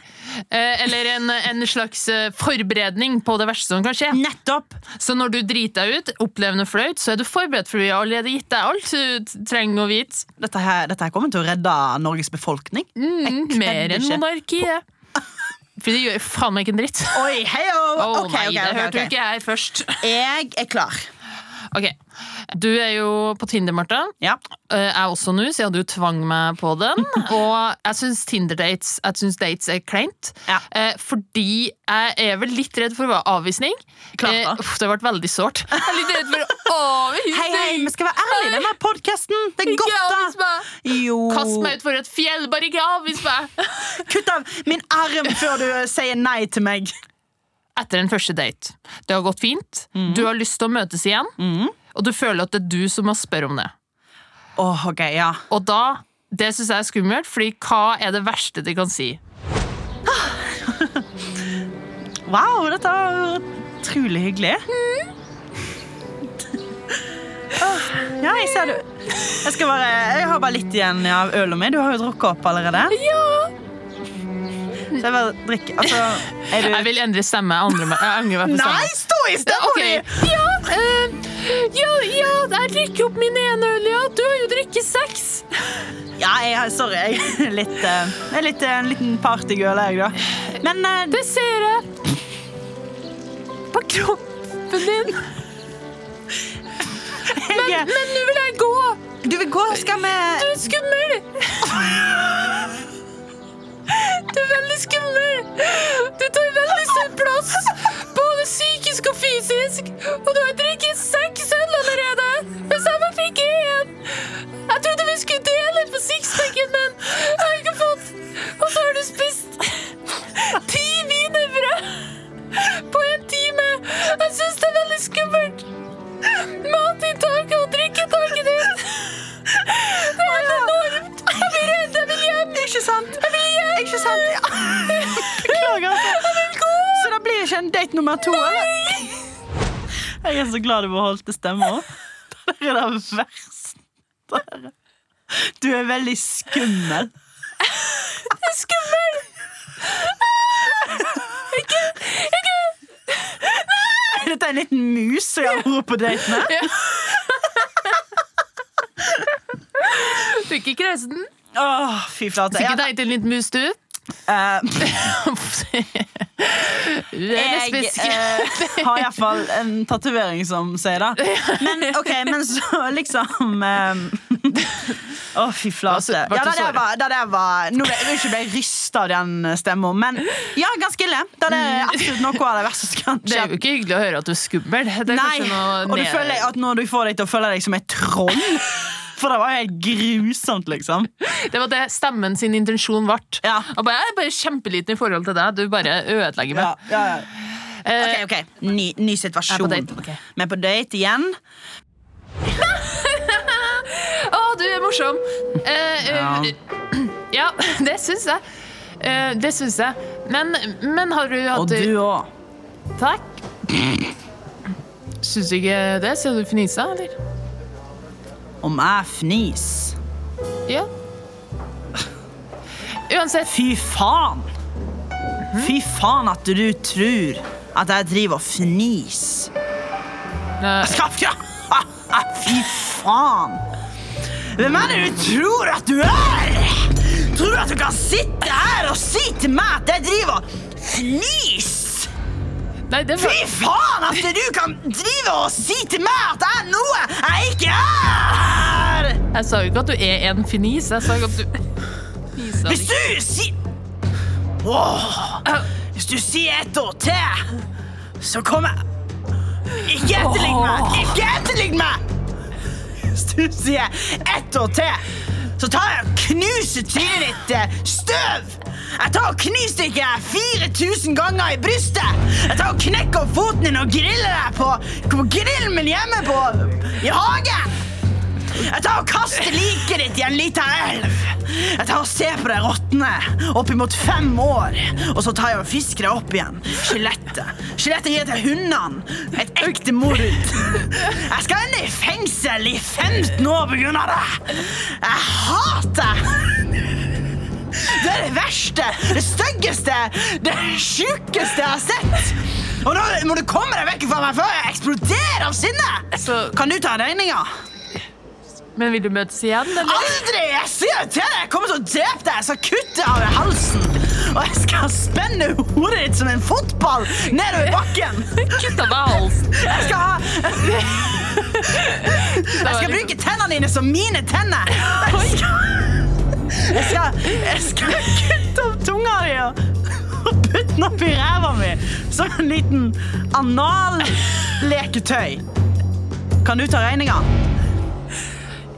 B: Eh, eller en, en slags eh, forberedning på det verste som kan skje.
C: Nettopp.
B: Så når du driter deg ut, opplever noe flaut, så er du forberedt, for vi har allerede gitt deg alt du trenger å vite.
C: Dette her, dette her kommer til å redde Norges befolkning.
B: Mm, mer enn monarkiet. For det gjør faen meg ikke en dritt.
C: Oi, hei oh,
B: nei, det hørte du ikke her først.
C: Jeg er klar.
B: Ok, Du er jo på Tinder, Marte.
C: Ja.
B: Eh, Jeg er også nå, siden du tvang meg på den. Og jeg syns Tinder-dates Jeg synes dates er kleint.
C: Ja.
B: Eh, fordi jeg er vel litt redd for avvisning.
C: Klart da.
B: Eh, det ble veldig sårt. Jeg er litt redd for avvisning.
C: Hei, hei, vi skal være ærlige i denne podkasten. Det er godt, da. Jo.
B: Kast meg ut for et fjell, bare ikke avvis meg!
C: Kutt av min arm før du sier nei til meg.
B: Etter en første date. Det har gått fint.
C: Mm.
B: Du har lyst til å møtes igjen. Og du føler at det er du som må spørre om det.
C: Åh, ok, ja.
B: Og da Det syns jeg er skummelt, Fordi hva er det verste de kan si?
C: Wow, dette var utrolig hyggelig. Åh, ja, jeg ser du. Jeg, skal bare, jeg har bare litt igjen av ølen min. Du har jo drukket opp allerede.
B: Ja!
C: Så jeg bare drikker Altså, du
B: Jeg vil endre stemme. Jeg meg, jeg angrer meg på
C: Nei, stå i
B: stemmen
C: okay.
B: Ja, uh, ja, ja, jeg drikker opp min ene øl, ja. Du har jo drukket seks.
C: Ja, jeg, sorry. Jeg er litt, uh, litt uh, en liten partygirl, jeg, da. Men uh,
B: Det ser jeg på kroppen din. Men men nå vil jeg gå.
C: Du vil gå? Skal vi
B: Du er skummel. så
C: glad du beholdt stemma. Det er det verste. Du er veldig skummel.
B: Skummel!
C: Ikke, Er dette en liten mus som jeg har vært på date med?
B: Fikk ikke reise den.
C: Åh, fy flate.
B: Fikk ikke deg til en liten mus, du? Uh. Er
C: jeg eh, har iallfall en tatovering som sier det. Men ok, men så liksom um, Å, fy flate. Ja, det der var, det der var Nå ble jeg ikke ble rysta av den stemmen, men ja, ganske ille. Det er absolutt noe av det verste som kan
B: skje. Det er jo ikke hyggelig å høre at du er skummel. Det er
C: Nei,
B: noe
C: og du føler at når du får deg til å føle deg som et troll For det var helt grusomt, liksom.
B: Det var det stemmen sin intensjon ble.
C: Ja.
B: Og bare, jeg er bare kjempeliten i forhold til deg. Du bare ødelegger meg.
C: Ja, ja, ja.
B: Eh,
C: Ok, ok, Ny, ny situasjon.
B: Vi er på date,
C: okay. Er på date igjen.
B: Å, du er morsom! Uh, eh, ja, det syns jeg. Det syns jeg. Men, men har du hatt
C: Og du òg.
B: Takk. Syns du ikke det? Ser du fnisa, eller?
C: Om jeg fnis.
B: Ja. Uansett.
C: Fy faen! Fy faen at du tror at jeg driver og fnis. Jeg skal. Fy faen! Hvem er det du tror at du er? Tror du at du kan sitte her og si til meg at jeg driver og fnis?
B: Nei, var
C: Fy faen at du kan drive og si til meg at jeg er noe jeg ikke er!
B: Jeg sa jo ikke at du er en finis. Jeg sa ikke at du Fisa
C: Hvis du sier Åh, Hvis du sier ett år til, så kommer jeg Ikke etterlign meg! Ikke etterlign meg! Hvis du sier ett år til, så tar jeg og knuser trynet ditt støv! Jeg tar og knivstikker deg 4000 ganger i brystet! Jeg tar og knekker opp foten din og griller deg på, på grillen min hjemme på, i hagen! Jeg tar og kaster liket ditt i en liten elv. Jeg tar og ser på deg råtne oppimot fem år. Og så tar jeg og fisker deg opp igjen. Skjelettet. Skjelettet gir til hundene. Et ekte mord. Jeg skal ende i fengsel i 15 år på grunn av det. Jeg hater Det er det verste, det styggeste, det sjukeste jeg har sett. Og nå må du komme deg vekk fra meg før jeg eksploderer av sinne.
B: Så-
C: Kan du ta regninga?
B: Men vil du møtes igjen, eller?
C: Aldri! Jeg sier det til deg! Jeg kommer til å drepe deg! Jeg skal kutte av deg halsen! Og jeg skal spenne hodet ditt som en fotball nedover bakken!
B: Kutt av deg halsen.
C: Jeg skal ha Jeg skal bruke tennene dine som mine tenner! Jeg skal, jeg skal, jeg skal kutte opp tunga di og putte den opp i ræva mi som en liten analleketøy. Kan du ta regninga?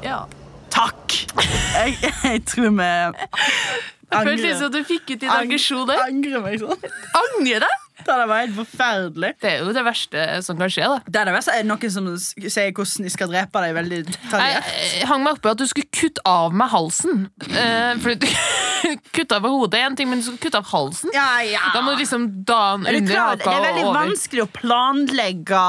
B: Ja.
C: Takk. Jeg, jeg tror vi
B: Det føltes som du fikk ut din aggresjon der.
C: Angrer meg sånn.
B: Angrer deg?
C: Det var helt forferdelig.
B: Det er jo det verste som kan skje, da.
C: Det er det verste. Er noen som sier hvordan de skal drepe deg veldig detaljert?
B: jeg hang meg opp i at du skulle kutte av meg halsen. Eh, for du Kutte av hodet er én ting, men du skulle kutte av halsen.
C: Ja, ja.
B: Da må du liksom da
C: Er du
B: under
C: klar? Det
B: haka
C: er
B: og
C: veldig
B: over.
C: vanskelig å planlegge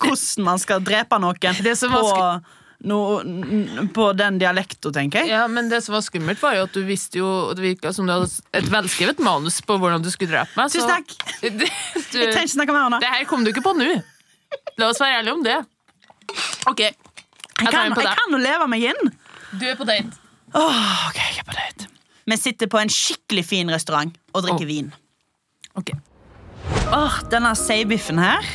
C: hvordan man skal drepe noen
B: Det som
C: så
B: var
C: no, n- på den dialekten, tenker jeg.
B: Ja, men det som var skummelt, var jo at du visste jo Det virka som du hadde et velskrevet manus på hvordan du skulle drepe meg.
C: Tusen takk.
B: du,
C: Jeg trenger ikke snakke mer om det.
B: det her kom du ikke på nå. La oss være ærlige om det. OK. Jeg
C: Jeg
B: tar
C: kan, jo leve meg inn.
B: Du er på date.
C: Oh, ok, jeg er på date. Vi sitter på en skikkelig fin restaurant og drikker
B: oh.
C: vin.
B: Ok.
C: Åh, denne seibiffen her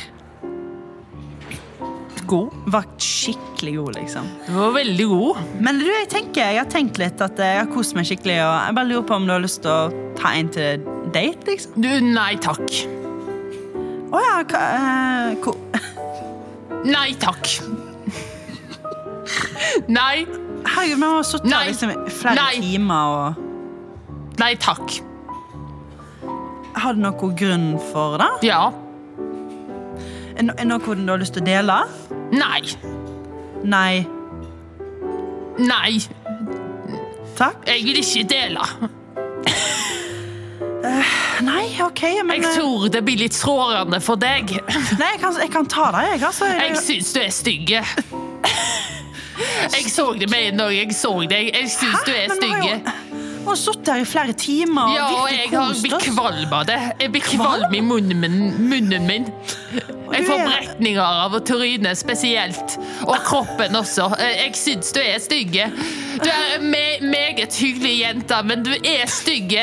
B: God.
C: var skikkelig god, liksom.
B: Du var veldig god.
C: Men du, jeg tenker, jeg har tenkt litt at jeg har kost meg skikkelig. Og jeg bare lurer på om du har lyst til å ta en til date, liksom.
B: Du, nei takk.
C: Å ja, hva, uh, ko-
B: Nei takk. Nei.
C: Herregud, vi har sittet her liksom, i flere
B: Nei.
C: timer og
B: Nei takk.
C: Har du noen grunn for det?
B: Ja.
C: Er er noe du har lyst til å dele?
B: Nei.
C: Nei.
B: Nei.
C: Takk?
B: Jeg vil ikke dele.
C: Nei, OK, men
B: Jeg
C: eh,
B: tror det blir litt sårende for deg.
C: Nei, jeg kan, jeg kan ta deg, jeg. Altså,
B: Jeg
C: jeg,
B: syns du er stygg. Jeg så det med en gang jeg så deg. Jeg syns du er
C: stygge.
B: stygg.
C: Vi har sittet her i flere timer
B: Ja, og jeg har blitt kvalm av det. Jeg blir kvalm i munnen min. Munnen min. Jeg får
C: er-
B: brekninger av trynet spesielt. Og kroppen også. Jeg syns du er stygg. Du er en me meget hyggelig jente, men du er stygg.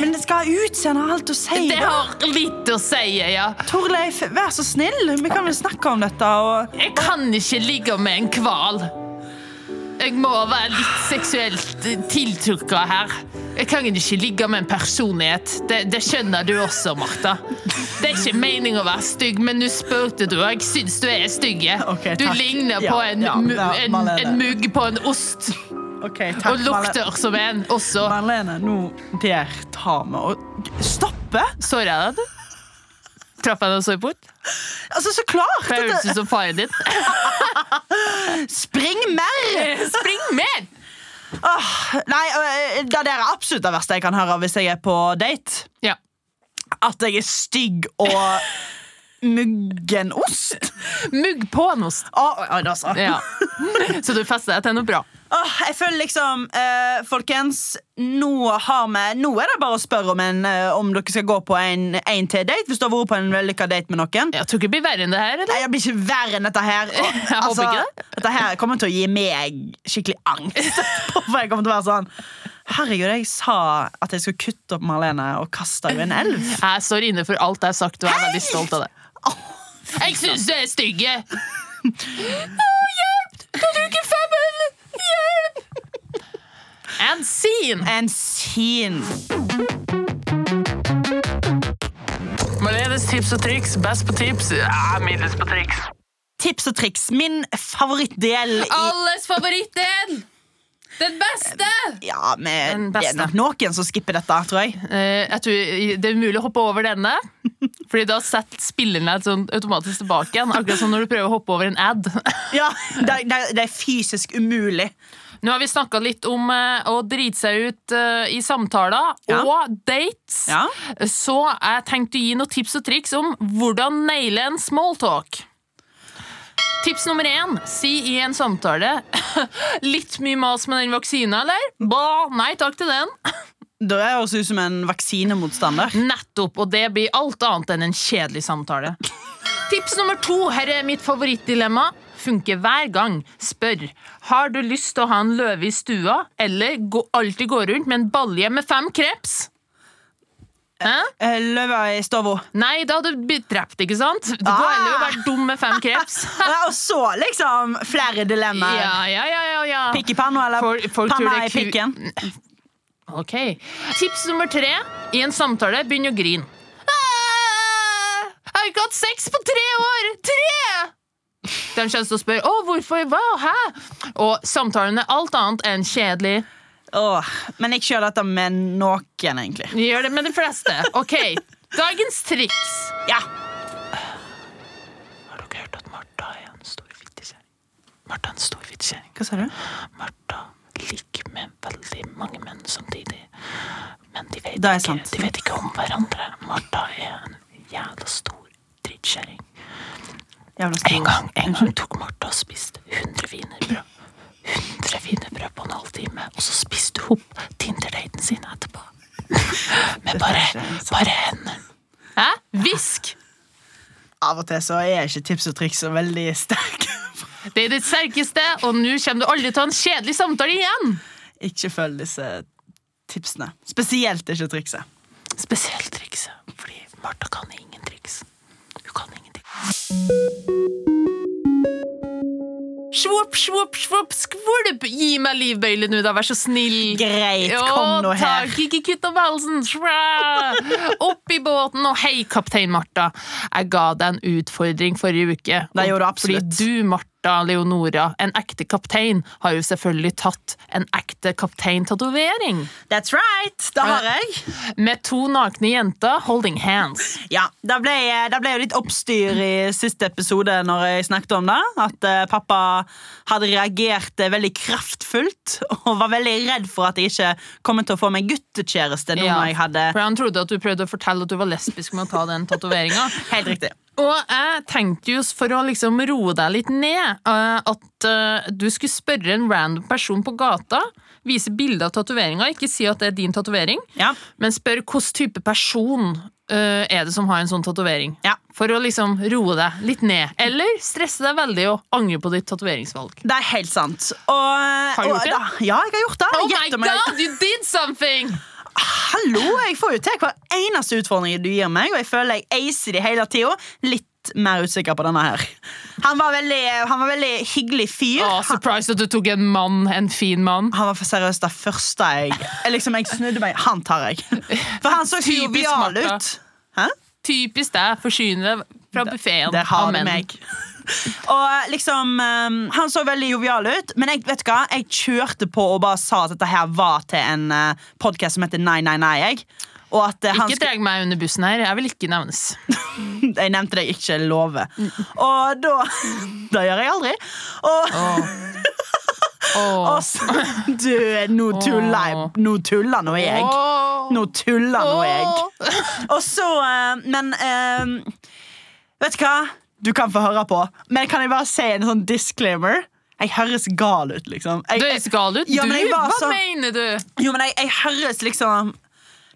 C: Men det skal ha utseende og alt å si.
B: Det har litt å si, ja.
C: Torleif, vær så snill. Vi kan vel snakke om dette. Og...
B: Jeg kan ikke ligge med en hval. Jeg må være litt seksuelt tiltrukket her. Jeg kan ikke ligge med en personlighet. Det, det skjønner du også, Martha. Det er ikke meningen å være stygg, men nå spurte du, og jeg syns du er stygg.
C: Okay,
B: du ligner på en,
C: ja, ja,
B: en, en mugg på en ost.
C: Okay, takk,
B: Og lukter som en også.
C: Marlene, nå Der tar vi og Stoppe?
B: Sorry, jeg Traff jeg deg så bort?
C: Altså, så klart!
B: For
C: jeg hørtes
B: ut som faren din.
C: spring mer!
B: Spring mer!
C: Oh, nei, øh, det er absolutt det verste jeg kan høre hvis jeg er på date.
B: Ja.
C: At jeg er stygg og muggen ost.
B: Mugg på ost.
C: oh, oi, da så.
B: Ja. Så du fester deg til noe bra.
C: Oh, jeg føler liksom uh, Folkens, nå, har vi, nå er det bare å spørre om, en, uh, om dere skal gå på en, en til date. Hvis du har vært på en vellykka date med noen.
B: Jeg tror ikke det blir verre enn det her. eller?
C: Nei, Det blir ikke verre enn dette her. Og,
B: Jeg håper ikke det.
C: Dette her kommer til å gi meg skikkelig angst. For jeg kommer til å være sånn Herregud, jeg sa at jeg skulle kutte opp Marlene og kaste henne i en elv.
B: Jeg står inne for alt jeg har sagt, og jeg er veldig stolt av det. Jeg syns du er stygg! Å, hjelp! Du bruker femmen! Hjelp! And scene.
C: En scene.
B: Maledes tips og triks. Best på tips. Ja, middels på triks.
C: Tips og triks. Min favorittdel i
B: Alles favorittdel! Den beste!
C: Ja, med,
B: Den
C: Det er nok noen som skipper dette, tror jeg.
B: Eh, jeg tror Det er umulig å hoppe over denne. Fordi da setter spilleren deg sånn automatisk tilbake igjen. Akkurat som når du prøver å hoppe over en ad.
C: Ja, Det, det, det er fysisk umulig.
B: Nå har vi snakka litt om eh, å drite seg ut eh, i samtaler
C: Ja.
B: og dates.
C: Ja.
B: Så jeg tenkte å gi noen tips og triks om hvordan naile en smalltalk. Tips nummer én si i en samtale Litt mye mas med den vaksina, eller? Ba, nei takk til den.
C: Da er jeg også ut som en vaksinemotstander.
B: Nettopp, og det blir alt annet enn en kjedelig samtale. Tips nummer to, her er mitt favorittdilemma. Funker hver gang. Spør. Har du lyst til å ha en løve i stua, eller gå, alltid gå rundt med en balje med fem kreps? Hæ?
C: Eh, Løva i stova.
B: Nei, da hadde du blitt drept, ikke sant? Du
C: Ah!
B: heller å være dum med fem kreps.
C: Og så liksom flere dilemmaer.
B: Ja, ja, ja, ja, ja.
C: Pikk i panna eller
B: for, for
C: panna i pikken.
B: Ok. Tips nummer tre i en samtale begynn å grine. Ah, Jeg har ikke hatt sex på tre år! Tre! De kommer til å spørre å, hvorfor, hva, hæ? Og samtalen er alt annet enn kjedelig.
C: Åh, men jeg kjører dette med noen, egentlig.
B: Vi gjør det med de fleste. Ok, Dagens triks.
C: Ja.
B: Har dere hørt at Martha er en stor fittekjerring? Martha er en stor fittekjerring.
C: Hva sa du?
B: Martha ligger med veldig mange menn samtidig. Men de vet,
C: Det er
B: ikke, de vet ikke om hverandre. Martha er en jævla stor drittkjerring. En gang, en gang tok Martha og spiste 100 wienerbrød. 100 wienerbrød på en halvtime, og så spiste hun opp Tinder-daten sin etterpå. Med bare, bare hendene. Hæ? Hvisk!
C: Av og til så er ikke tips og triks så veldig sterke.
B: Det er ditt sterkeste, og nå kommer du aldri til å ha en kjedelig samtale igjen.
C: Ikke følg disse tipsene. Spesielt ikke trikset.
B: Spesielt trikset, fordi Martha kan ingen triks. Hun kan ingenting. Svopp, svopp, svopp, skvulp! Gi meg livbøyle nå, da, vær så snill.
C: Greit, kom nå her.
B: takk, ikke kutt av halsen. Opp i båten, og hei, kaptein Martha. Jeg ga deg en utfordring forrige uke.
C: Det gjorde du absolutt.
B: Fordi du, Martha Leonora, en ekte kaptein, har jo selvfølgelig tatt en ekte kapteintatovering.
C: That's right! Det har jeg.
B: Med to nakne jenter holding hands.
C: Ja, Det ble, det ble jo litt oppstyr i siste episode når jeg snakket om det. At eh, pappa hadde reagert eh, veldig kraftfullt og var veldig redd for at jeg ikke kom til å få meg guttekjæreste
B: Ja, For han trodde at du prøvde å fortelle at du var lesbisk med å ta den tatoveringa.
C: Helt riktig.
B: Og jeg tenkte jo for å liksom roe deg litt ned, eh, at eh, du skulle spørre en random person på gata, vise bilde av tatoveringa, ikke si at det er din tatovering,
C: Ja.
B: men spør hvilken type person eh, er det som har en sånn tatovering.
C: Ja.
B: For å liksom roe deg litt ned. Eller stresse deg veldig og angre på ditt tatoveringsvalg.
C: Det er helt sant. Og,
B: Har du
C: og,
B: gjort det?
C: Da, ja, jeg har gjort det.
B: Oh my god, you did something!
C: Hallo, jeg får jo til hver eneste utfordring du gir meg, og jeg føler jeg acer de hele tida. Litt mer usikker på denne her. Han var veldig, han var veldig hyggelig fyr.
B: Oh, surprise at du tok en mann, en fin mann.
C: Han var for seriøst det første jeg liksom, Jeg snudde meg. Han tar jeg. For han så
B: Typisk
C: jovial ut. Hæ?
B: Typisk deg, forsyne deg fra buffeen
C: Der har du meg. Og liksom um, Han så veldig jovial ut, men jeg vet hva Jeg kjørte på og bare sa at dette her var til en uh, podkast som heter Nei, nei, nei. Jeg. Og uh,
B: Ikke dreg meg under bussen her, jeg vil ikke nevnes.
C: Jeg nevnte det ikke love. Og da Det gjør jeg aldri. Og,
B: Åh.
C: og så Du, nå tuller jeg. Nå tuller nå jeg. Nå tuller nå jeg. Og så uh, Men um, Vet du hva? Du kan få høre på. Men kan jeg bare si en sånn disclaimer? Jeg høres gal ut, liksom. Jeg,
B: Du høres gal ut.
C: Ja, men
B: du, hva
C: så-
B: mener du?
C: Jo, men jeg, jeg høres liksom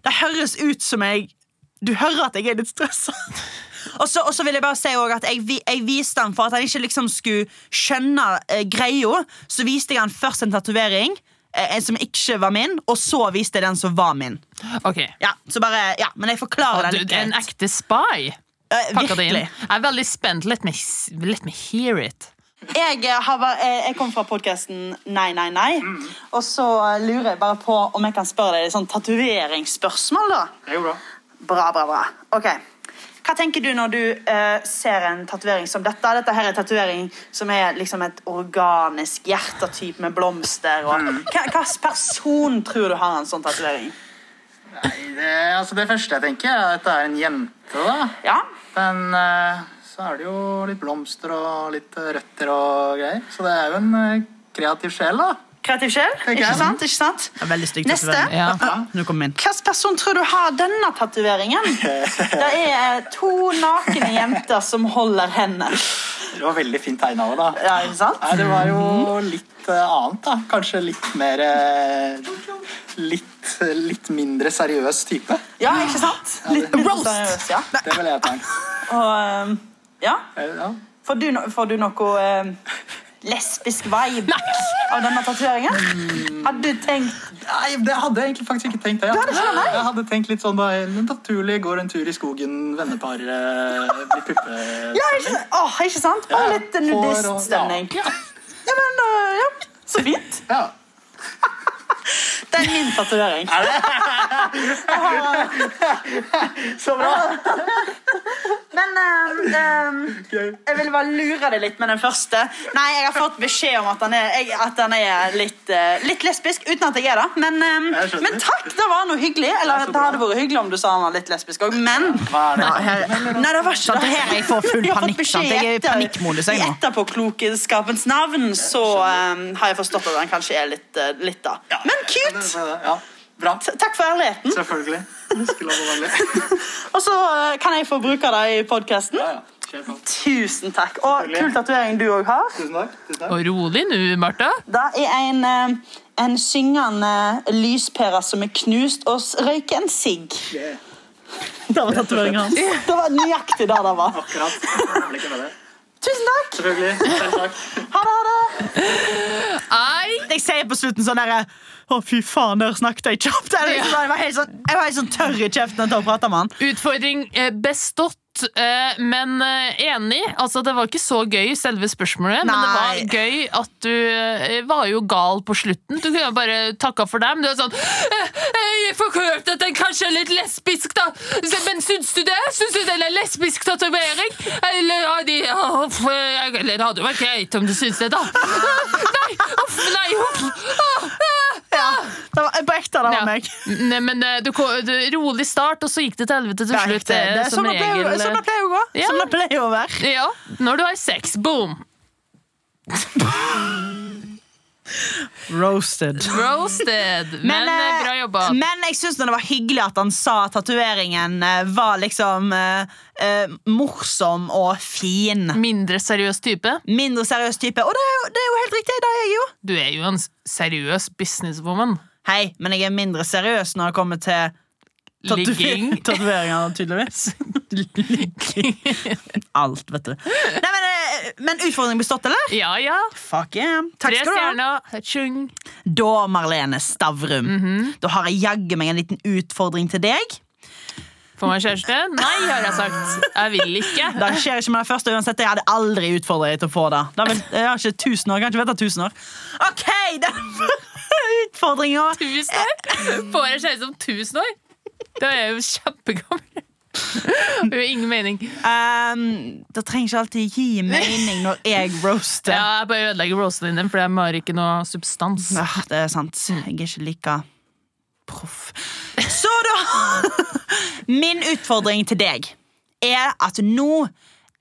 C: Det høres ut som jeg Du hører at jeg er litt stressa. Og så, vil jeg bare si at jeg, jeg viste han for at han ikke liksom skulle skjønne eh, greia. Så viste jeg han først en tatovering eh, som ikke var min, og så viste jeg den som var min.
B: Ok.
C: Ja, så bare, ja, Men jeg forklarer
B: ah,
C: det litt
B: en ekte spy.
C: Eh,
B: Pakka det inn. Jeg er veldig spent. Let me, let me hear it.
C: Jeg, eh, har, vært- eh, jeg kom fra podkasten Nei, nei, nei. Og så eh, lurer jeg bare på om jeg kan spørre deg et sånn tatoveringsspørsmål. da
D: Det går bra.
C: Bra, bra, bra. Ok. Hva tenker du når du uh, ser en tatovering som dette? Dette her er en tatovering som er liksom et organisk hjertetype med blomster. Og... Hva Hvilken person tror du har en sånn tatovering?
D: Nei, det, altså det første jeg tenker, er at det er en jente. da.
C: Ja?
D: Men eh, så er det jo litt blomster og litt røtter og greier. Så det er jo en eh, kreativ sjel, da.
C: Kreativ sjel? Ikke sant? Ikke sant?
E: Veldig stygg
C: Neste.
B: Ja.
E: Nå kom min.
C: Hvilken person tror du har denne tatoveringen? Det er to nakne jenter som holder hender.
D: Det var veldig fint tegna òg, da.
C: Ja, ikke sant?
D: Nei, det var jo litt eh, annet, da. Kanskje litt mer eh, Litt, litt mindre seriøs type.
C: Ja, ikke sant? Litt mindre seriøs, ja.
D: Det vil jeg ta.
C: Og, eh, ja. Får du, no får du noe lesbisk vibe av denne tatoveringen? Hadde du tenkt
D: Nei, det hadde jeg egentlig faktisk ikke tenkt. det, hadde Jeg hadde tenkt litt sånn da naturlig, går en tur i skogen, vennepar, eh, blir puppe...
C: Ja, ikke, åh, ikke sant? Bare
D: Ja,
C: litt nudiststemning.
D: Ja.
C: Ja, men eh, ja, så fint.
D: Ja.
C: Det er min tatovering.
D: Så bra!
C: Men um, okay. jeg ville bare lure deg litt med den første. Nei, jeg har fått beskjed om at han er, jeg, at han er litt, eh, litt lesbisk, uten at jeg er det. Men,
D: um,
C: men takk, det var noe hyggelig. Eller det,
D: det
C: hadde vært hyggelig om du sa han var litt lesbisk òg, men
D: Hva er det?
C: Nei, det var ikke
E: det her jeg får full
C: Jeg har fått
E: panikk, sant? Jeg er i panikkmodus,
C: I etterpåklokskapens navn så um, har jeg forstått at han kanskje er litt, eh, litt da. Men cute!
D: Ja, bra.
C: Takk for ærligheten.
D: Selvfølgelig. Skulle vært vanlig.
C: Og så eh, kan jeg få bruke deg i podkasten.
D: Ja, ja.
C: Tusen takk. Og kul tatovering du òg har.
D: Tusen takk. Tusen takk.
B: Og rolig nå, Martha.
C: Det er en, eh, en syngende lyspære som er knust, og røyker en sigg.
D: Yeah.
C: Det var tatoveringa hans. Det var nøyaktig det det var.
D: Akkurat.
C: Tusen takk.
D: Selvfølgelig. Selv takk.
C: Ha det. Ha det.
E: Jeg sier på slutten sånn derre Å, fy faen, der snakket jeg kjapt. Jeg,
B: liksom,
E: Jeg var helt sånn, jeg var helt sånn tørr i kjeften til å prate med han.
B: utfordring eh, bestått. eh, Men eh, enig. Altså, det var ikke så gøy, selve spørsmålet, men det var gøy at du var jo gal på slutten. Du kunne jo bare takka for dem. Du er sånn Jeg får hørt at den kanskje er litt lesbisk, da. Men syns du det? Syns du den er lesbisk tatovering? Eller har de Eller det hadde jo vært greit om du syns det, da. Nei! Uff, nei, uff.
E: Det var, på ekte, det var meg.
B: Nei, men eh, du, du, rolig start, og så gikk det til helvete til slutt.
E: det,
B: eh,
E: det, er
B: som
E: sånn det pleier, sånn det pleier å gå.
B: Ja.
E: Sånn det pleier å være.
B: Ja, når du har sex. Boom!
C: Roasted.
B: Roasted. Men, men,
C: eh,
B: bra jobba.
C: men jeg syns det var hyggelig at han sa at tatoveringen eh, var liksom eh, eh, morsom og fin.
B: Mindre seriøs type.
C: Mindre seriøs type. Og det er, jo, det er jo helt riktig. Det er jeg jo.
B: Du er jo en seriøs businesswoman.
C: Hei, men jeg er mindre seriøs når det kommer til
B: Ligging.
C: tatoveringer, tydeligvis. Ligging. Alt, vet du. Nei, men, eh, men utfordringen bestått, eller?
B: Ja, ja.
C: Fuck yeah. Takk
B: Tre
C: skal du ha. Da, Marlene Stavrum, da har jeg jaggu meg en liten utfordring til deg.
B: Får man kjæreste? Nei, har jeg sagt. Jeg vil ikke.
C: Det skjer ikke med det første uansett. Jeg hadde aldri utfordret deg til å få det. det er vel, jeg har ikke tusen år, jeg kan ikke vente tusen år. OK, den utfordringa
B: Tusen år? Får jeg kjæreste om tusen år? Da er jeg jo kjempegammel. Det gir ingen mening.
C: um, Det trenger ikke alltid gi mening når jeg roaster.
B: Ja, jeg bare ødelegger roasten din, for de har ikke noe substans.
C: Ja, det er sant. Jeg er ikke like proff. Så da Min utfordring til deg er at nå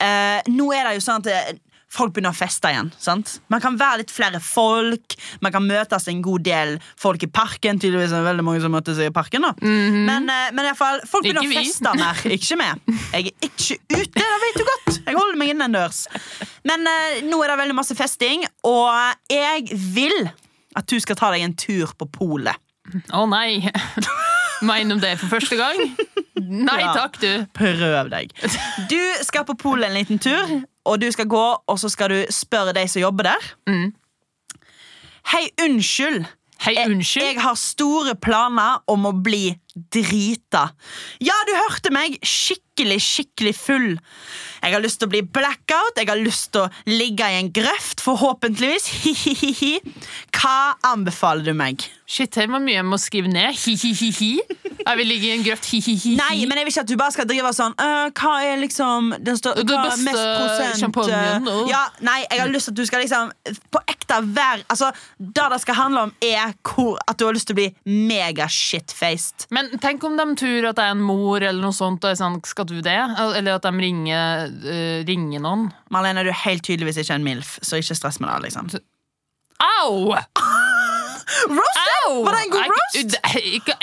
C: eh, Nå er det jo sånn at eh, folk begynner å feste igjen. sant? Man kan være litt flere folk. Man kan møtes en god del folk i parken. Tydeligvis er det veldig mange som møtes i parken. da Men, eh, men i alle fall, folk begynner å feste mer. Ikke med. Jeg er ikke ute, det vet du godt. Jeg holder meg innendørs. Men eh, nå er det veldig masse festing, og jeg vil at du skal ta deg en tur på polet.
B: Å nei. Mener du det for første gang? Nei
C: Ja.
B: takk, du.
C: Prøv deg. Du skal på polet en liten tur, og du skal gå, og så skal du spørre de som jobber der.
B: Mm.
C: Hei, unnskyld.
B: Hei,
C: Jeg,
B: unnskyld.
C: jeg har store planer om å bli drita. Ja, du hørte meg. Skikkelig, skikkelig full. Jeg har lyst til å bli blackout. Jeg har lyst til å ligge i en grøft, forhåpentligvis. Hi-hi-hi. Hva anbefaler du meg?
B: Shit, her var mye jeg må skrive ned. Hi-hi-hi-hi. Jeg vil ligge i en grøft. Hi-hi-hi.
C: Nei, men jeg vil ikke at du bare skal drive sånn «Øh, Hva er liksom den
B: Det
C: hva er mest prosent øh?» ja, Nei, jeg har lyst til at du skal liksom På ekte være Altså, Det det skal handle om, er hvor, at du har lyst til å bli mega shitfaced.
B: Men tenk om de tror at jeg er en mor, eller noe sånt. Og er sånn, skal du det? Eller at de ringer, eh, ringer noen.
C: Marlene, du er helt tydeligvis ikke en MILF, så ikke stress med det. liksom
B: Au!
C: Roast?
B: Au!
C: Var det en god roast?
B: ikke,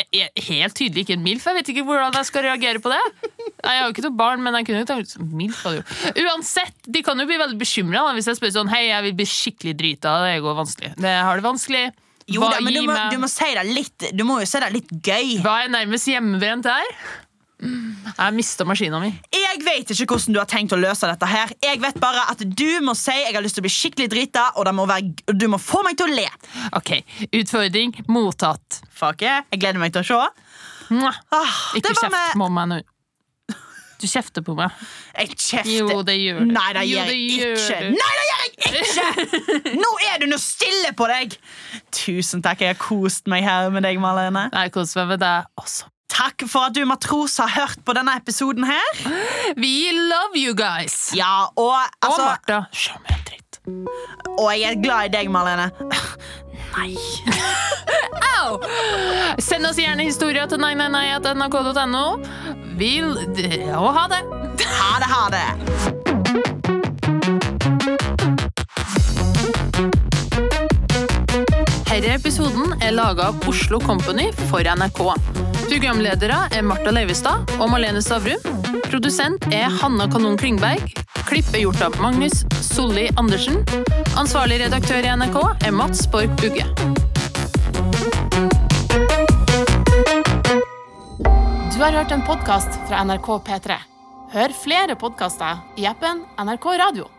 B: helt tydelig ikke en MILF. Jeg vet ikke hvordan jeg skal reagere på det. Jeg har jo ikke noe barn, men jeg kunne jo tenkt MILF hadde jo Uansett, de kan jo bli veldig bekymra hvis jeg spør sånn Hei, jeg vil bli skikkelig drita. Det går vanskelig. Det har det vanskelig.
C: Jo da, men du må, du må si det litt Du må jo si det litt gøy.
B: Hva er nærmest hjemmebrent her? Jeg mista maskina mi.
C: Jeg vet ikke hvordan du har tenkt å løse dette her. Jeg vet bare at du må si jeg har lyst til å bli skikkelig drita, og det må være, du må få meg til å le.
B: Ok, Utfordring mottatt.
C: Fuck yeah. Jeg gleder meg til å se. Ah,
B: Ikke kjeft
C: med-
B: på meg nå. Du kjefter på meg.
C: Jeg kjefter.
B: Jo, det gjør du.
C: Nei, det gjør jeg ikke. Nei, det gjør jeg ikke! Nå er du nå stille på deg! Tusen takk. Jeg har kost meg her med deg, Malene.
B: Jeg koser meg med deg også.
C: Takk for at du, matros, har hørt på denne episoden her.
B: We love you guys!
C: Ja, og,
B: Og
C: altså,
B: Martha. Som en dritt.
C: og jeg er glad i deg, Marlene. Nei.
B: Au! Send oss gjerne historier til 999.nrk.no. Vil Og ha det!
C: Ha det, ha det.
B: Denne episoden er laga av Oslo Company for NRK. Programledere er Marta Leivestad og Malene Stavrum. Produsent er Hanna Kanon Klingberg. Klipp er gjort av Magnus Solli Andersen. Ansvarlig redaktør i NRK er Mats Borg Bugge.
A: Du har hørt en podkast fra NRK P3. Hør flere podkaster i appen NRK Radio.